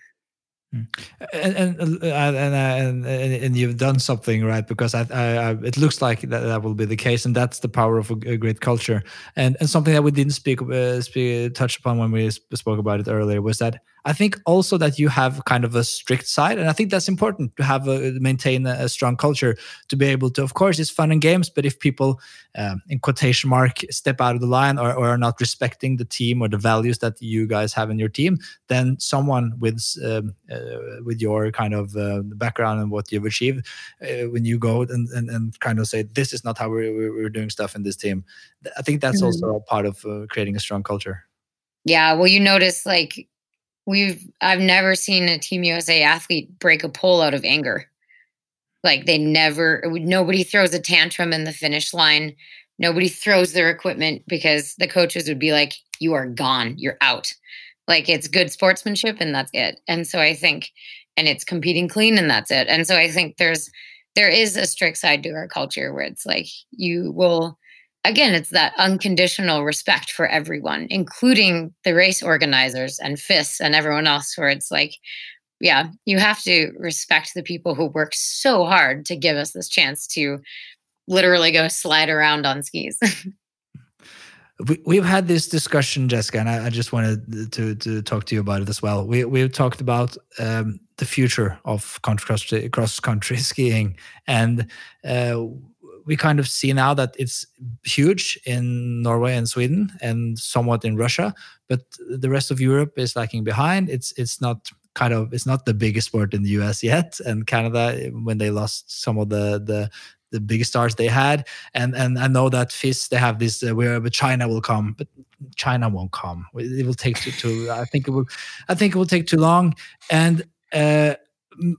And and, uh, and and, and you've done something right because I, I, it looks like that, that will be the case, and that's the power of a, a great culture. And and something that we didn't speak, uh, speak touch upon when we spoke about it earlier was that I think also that you have kind of a strict side, and I think that's important to have a maintain a, a strong culture to be able to. Of course, it's fun and games, but if people, um, in quotation mark, step out of the line or, or, are not respecting the team or the values that you guys have in your team, then someone with um, uh, with your kind of uh, background and what you've achieved, uh, when you go and, and, and kind of say this is not how we're, we're doing stuff in this team, I think that's mm-hmm. also a part of uh, creating a strong culture. Yeah, well, you notice like we've I've never seen a Team USA athlete break a pole out of anger. Like they never nobody throws a tantrum in the finish line. Nobody throws their equipment because the coaches would be like, You are gone, you're out. Like it's good sportsmanship and that's it. And so I think and it's competing clean and that's it. And so I think there's there is a strict side to our culture where it's like you will again, it's that unconditional respect for everyone, including the race organizers and FIS and everyone else, where it's like, yeah, you have to respect the people who work so hard to give us this chance to literally go slide around on skis. <laughs> we, have had this discussion, Jessica, and I, I, just wanted to to talk to you about it as well. We we've talked about um, the future of cross cross country <laughs> skiing, and uh, we kind of see now that it's huge in Norway and Sweden and somewhat in Russia, but the rest of Europe is lagging behind. It's it's not kind of it's not the biggest sport in the US yet, and Canada when they lost some of the the the biggest stars they had and and i know that FIS they have this uh, where China will come but China won't come. It will take too, too. I think it will. I think it will take too long. And uh,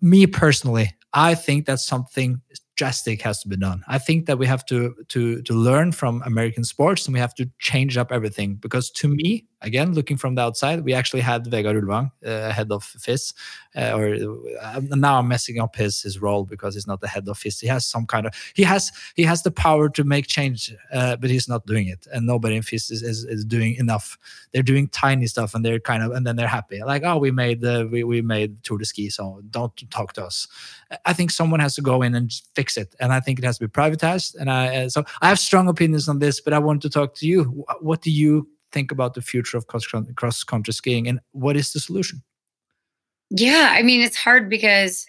me personally, I think that's something drastic has to be done. I think that we have to to to learn from American sports and we have to change up everything because to me, again, looking from the outside, we actually had Vegard Ulvang, uh, head of FIS, uh, or uh, now I'm messing up his his role because he's not the head of FIS. He has some kind of he has he has the power to make change, uh, but he's not doing it, and nobody in FIS is, is, is doing enough. They're doing tiny stuff, and they're kind of and then they're happy, like oh we made the we we made Tour de Ski, so don't talk to us. I think someone has to go in and fix it, and I think it has to be privatized. And I uh, so I have strong opinions on this, but I want to talk to you. What do you think about the future of cross country skiing, and what is the solution? Yeah, I mean it's hard because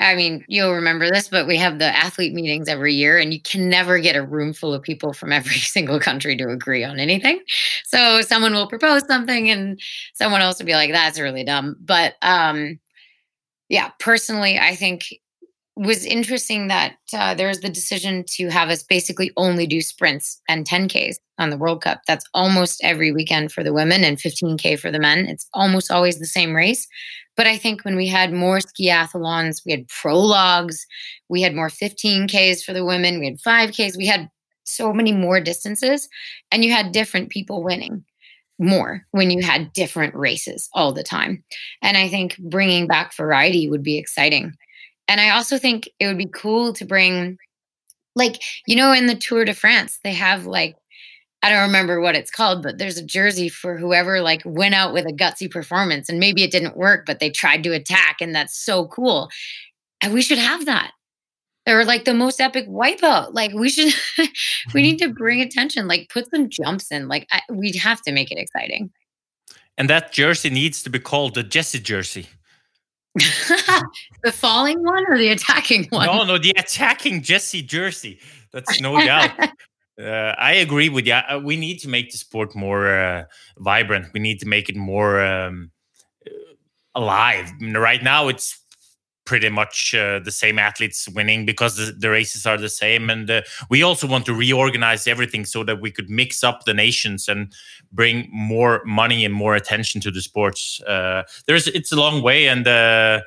I mean, you'll remember this, but we have the athlete meetings every year, and you can never get a room full of people from every <laughs> single country to agree on anything. So someone will propose something, and someone else will be like, "That's really dumb." But um, yeah, personally, I think was interesting that uh, there's the decision to have us basically only do sprints and 10Ks on the World Cup. That's almost every weekend for the women and 15K for the men. It's almost always the same race. But I think when we had more skiathlons, we had prologues, we had more 15Ks for the women, we had 5Ks, we had so many more distances, and you had different people winning more when you had different races all the time. And I think bringing back variety would be exciting. And I also think it would be cool to bring, like, you know, in the Tour de France, they have like, I don't remember what it's called, but there's a jersey for whoever like went out with a gutsy performance and maybe it didn't work, but they tried to attack. And that's so cool. And we should have that. Or like the most epic wipeout. Like we should, <laughs> we mm-hmm. need to bring attention, like put some jumps in. Like I, we'd have to make it exciting. And that jersey needs to be called the Jessie jersey. <laughs> the falling one or the attacking one? No, no, the attacking Jessie jersey. That's no doubt. <laughs> Uh, I agree with you. Uh, we need to make the sport more uh, vibrant. We need to make it more um, uh, alive. Right now, it's pretty much uh, the same athletes winning because the, the races are the same. And uh, we also want to reorganize everything so that we could mix up the nations and bring more money and more attention to the sports. Uh, there's it's a long way, and uh,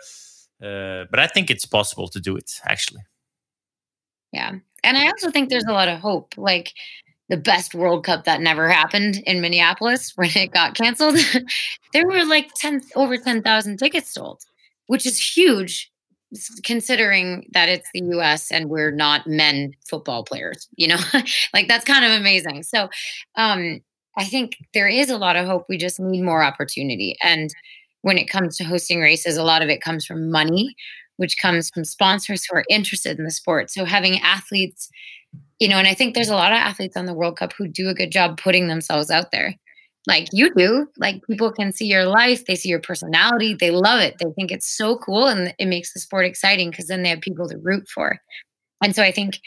uh, but I think it's possible to do it actually. Yeah, and I also think there's a lot of hope. Like the best World Cup that never happened in Minneapolis when it got canceled. <laughs> there were like ten over ten thousand tickets sold, which is huge considering that it's the US and we're not men football players, you know, <laughs> like that's kind of amazing. So, um, I think there is a lot of hope. We just need more opportunity. And when it comes to hosting races, a lot of it comes from money, which comes from sponsors who are interested in the sport. So having athletes, you know, and I think there's a lot of athletes on the World Cup who do a good job putting themselves out there like you do. Like people can see your life, they see your personality, they love it. They think it's so cool and it makes the sport exciting because then they have people to root for. And so I think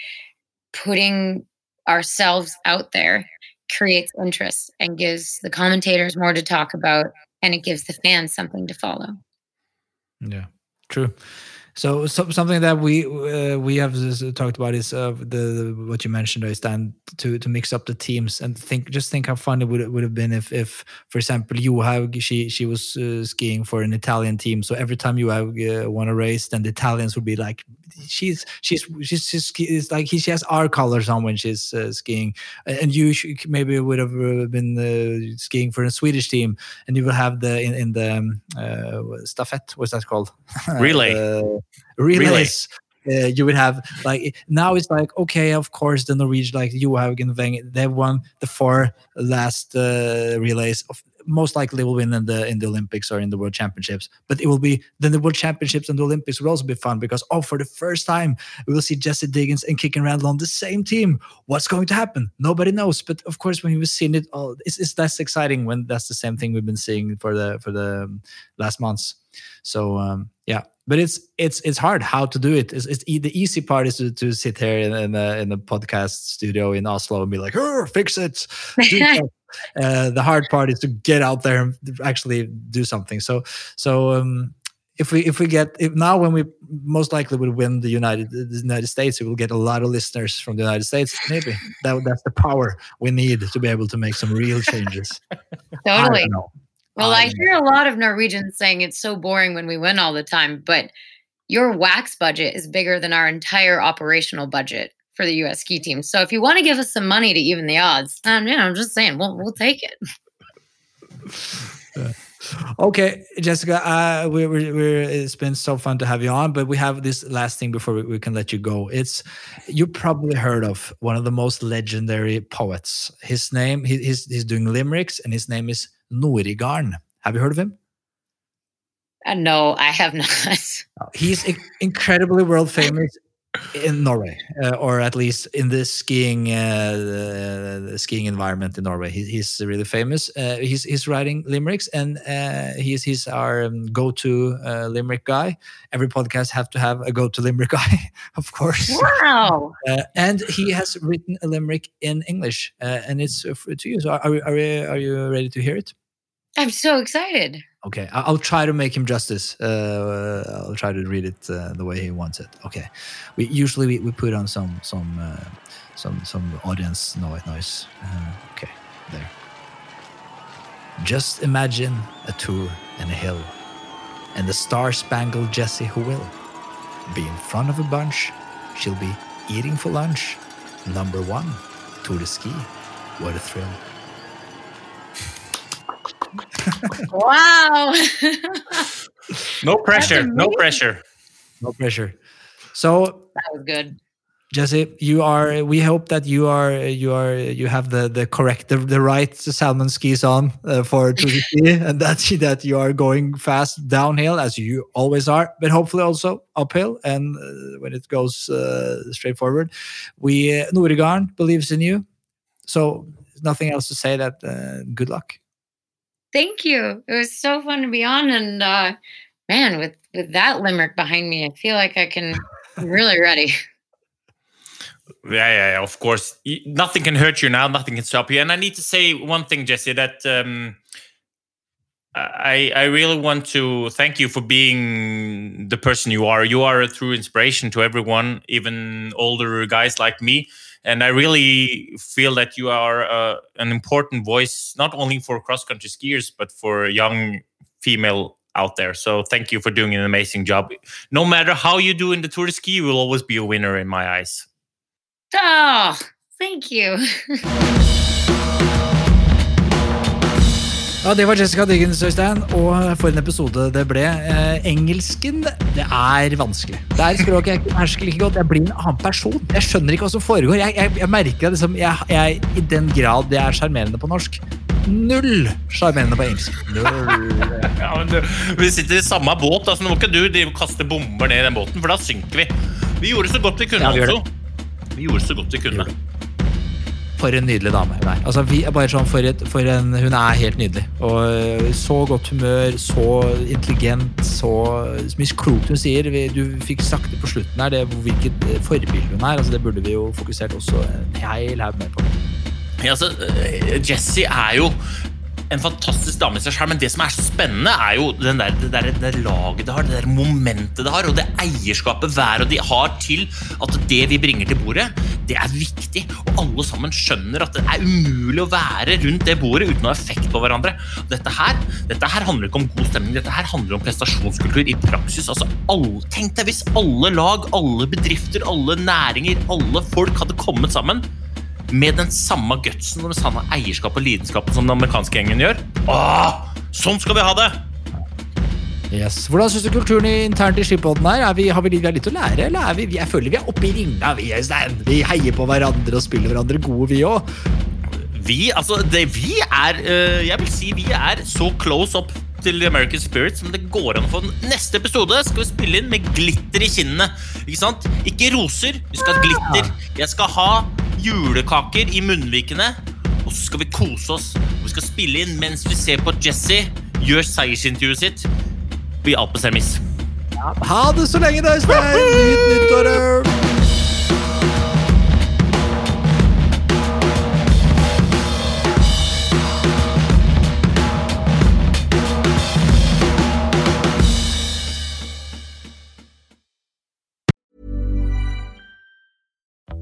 putting ourselves out there creates interest and gives the commentators more to talk about and it gives the fans something to follow. Yeah, true. So, so something that we uh, we have talked about is uh, the, what you mentioned, Øystein, to to mix up the teams and think just think how fun it would would have been if if for example Johaug she she was uh, skiing for an Italian team, so every time Johaug uh, won a race, then the Italians would be like she's she's she's just it's like she has our colors on when she's uh, skiing, and you maybe would have uh, been uh, skiing for a Swedish team, and you will have the in, in the um, stafette. What's that called? <laughs> Relay relays. Uh, you would have like now it's like okay of course the norwegian like you have they won the four last uh, relays of, most likely will win in the in the olympics or in the world championships. But it will be then the world championships and the olympics will also be fun because oh for the first time we will see Jessie Diggins and Kikkan Randall on the same team. What's going to happen? Nobody knows. But of course when you've seen it all it's, it's less exciting when that's the same thing we've been seeing for the for the um, last months so um, yeah but it's it's it's hard how to do it. It's, it's the easy part is to, to sit here in in the, in the podcast studio in Oslo and be like, oh, fix it. <laughs> uh, the hard part is to get out there and actually do something. So so um, if we if we get if now when we most likely will win the United the United States, we will get a lot of listeners from the United States. Maybe that that's the power we need to be able to make some real changes. <laughs> Totally. Well, I I hear a lot of Norwegians saying it's so boring when we win all the time, but your wax budget is bigger than our entire operational budget for the U.S. ski team. So if you want to give us some money to even the odds, um, yeah, I'm just saying, we'll we'll take it. <laughs> <laughs> Okay, Jessica, uh, we, we, we're, it's been so fun to have you on, but we have this last thing before we, we can let you go. It's you probably heard of one of the most legendary poets. His name, he, he's he's doing limericks, and his name is Norigarn. Have you heard of him? Uh, no, I have not. <laughs> He's incredibly world famous in Norway, uh, or at least in the skiing uh, skiing environment in Norway. He, he's really famous. Uh, he's he's writing limericks, and uh, he's he's our um, go-to uh, limerick guy. Every podcast have to have a go-to limerick <laughs> guy, of course. wow. Uh, and he has written a limerick in English, uh, and it's uh, for, to you. So, are, are, are you ready to hear it? I'm so excited. Okay, I'll try to make him justice. Uh, I'll try to read it uh, the way he wants it. Okay, we usually we, we put on some some uh, some some audience noise. noise. Uh, okay, there. Just imagine a tour and a hill, and the star-spangled Jessie who will be in front of a bunch. She'll be eating for lunch. Number one, Tour de Ski. What a thrill! Wow. No pressure. No pressure. No pressure. So that was good. Jessie, you are. We hope that you are. You are. You have the the correct, the, the right Salomon skis on uh, for <laughs> Tour de Ski, and that <laughs> that you are going fast downhill as you always are, but hopefully also uphill. And uh, when it goes uh, straight forward, we uh, Noregarden believes in you. So nothing else to say. That uh, good luck. Thank you. It was so fun to be on, and uh, man, with with that limerick behind me, I feel like I can. I'm really ready. <laughs> Yeah, yeah, yeah, of course. Nothing can hurt you now. Nothing can stop you. And I need to say one thing, Jessie, that um, I I really want to thank you for being the person you are. You are a true inspiration to everyone, even older guys like me. And I really feel that you are uh, an important voice, not only for cross country skiers, but for young female out there. So thank you for doing an amazing job. No matter how you do in the Tour de Ski, you will always be a winner in my eyes. Oh, thank you. <laughs> Ja, Det var Jessica Diggins, Øystein. Og for en episode det ble. Eh, engelsken, det er vanskelig. Det er et språk jeg behersker like godt. Jeg blir en annen person. Jeg skjønner ikke hva som foregår. Jeg, jeg, jeg merker liksom, jeg, jeg, I den grad jeg er sjarmerende på norsk. Null sjarmerende på engelsk. Null. Ja, men du, vi sitter i samme båt, altså nå må ikke du drive kaste bomber ned i den båten, for da synker vi. Vi gjorde så godt vi kunne, Ja, vi altså. Vi gjorde så godt vi kunne. For en nydelig dame hun er. Altså, vi er bare sånn for et, for en, hun er helt nydelig. Og øh, Så godt humør, så intelligent, så, så mye klokt hun sier. Vi, du fikk sagt det på slutten her, det, hvilket øh, forbilde hun er. Altså, det burde vi jo fokusert også en hel haug mer på. Ja, altså, Jesse er jo en fantastisk dame i seg selv, men det som er spennende, er jo der, det, der, det laget det har, det der momentet det har, og det eierskapet hver og de har til at det vi bringer til bordet, det er viktig. Og alle sammen skjønner at det er umulig å være rundt det bordet uten å ha effekt på hverandre. Dette her, dette her handler ikke om god stemning, dette her handler om prestasjonskultur i praksis. Altså, alle, tenk deg hvis alle lag, alle bedrifter, alle næringer, alle folk hadde kommet sammen med den samme gutsen og den samme eierskap og lidenskapen som den amerikanske gjengen gjør. Åh, sånn skal vi ha det! Yes. Hvordan syns du kulturen internt i skipodden er? er vi, har vi, vi har litt å lære, eller er vi, jeg føler vi er oppe i ringa, vi, Øystein. Vi heier på hverandre og spiller hverandre gode, vi òg. Vi, altså, det, vi er øh, Jeg vil si vi er så close up til The American Spirit som det går an å få. Den Neste episode skal vi spille inn med glitter i kinnene. Ikke sant? Ikke roser, vi skal ha glitter. Jeg skal ha julekaker i munnvikene, og så skal vi kose oss. Vi skal spille inn mens vi ser på Jesse gjør seiersintervjuet sitt i Alpesermis. Ha det så lenge, da, Øystein! Nyt nyttåret!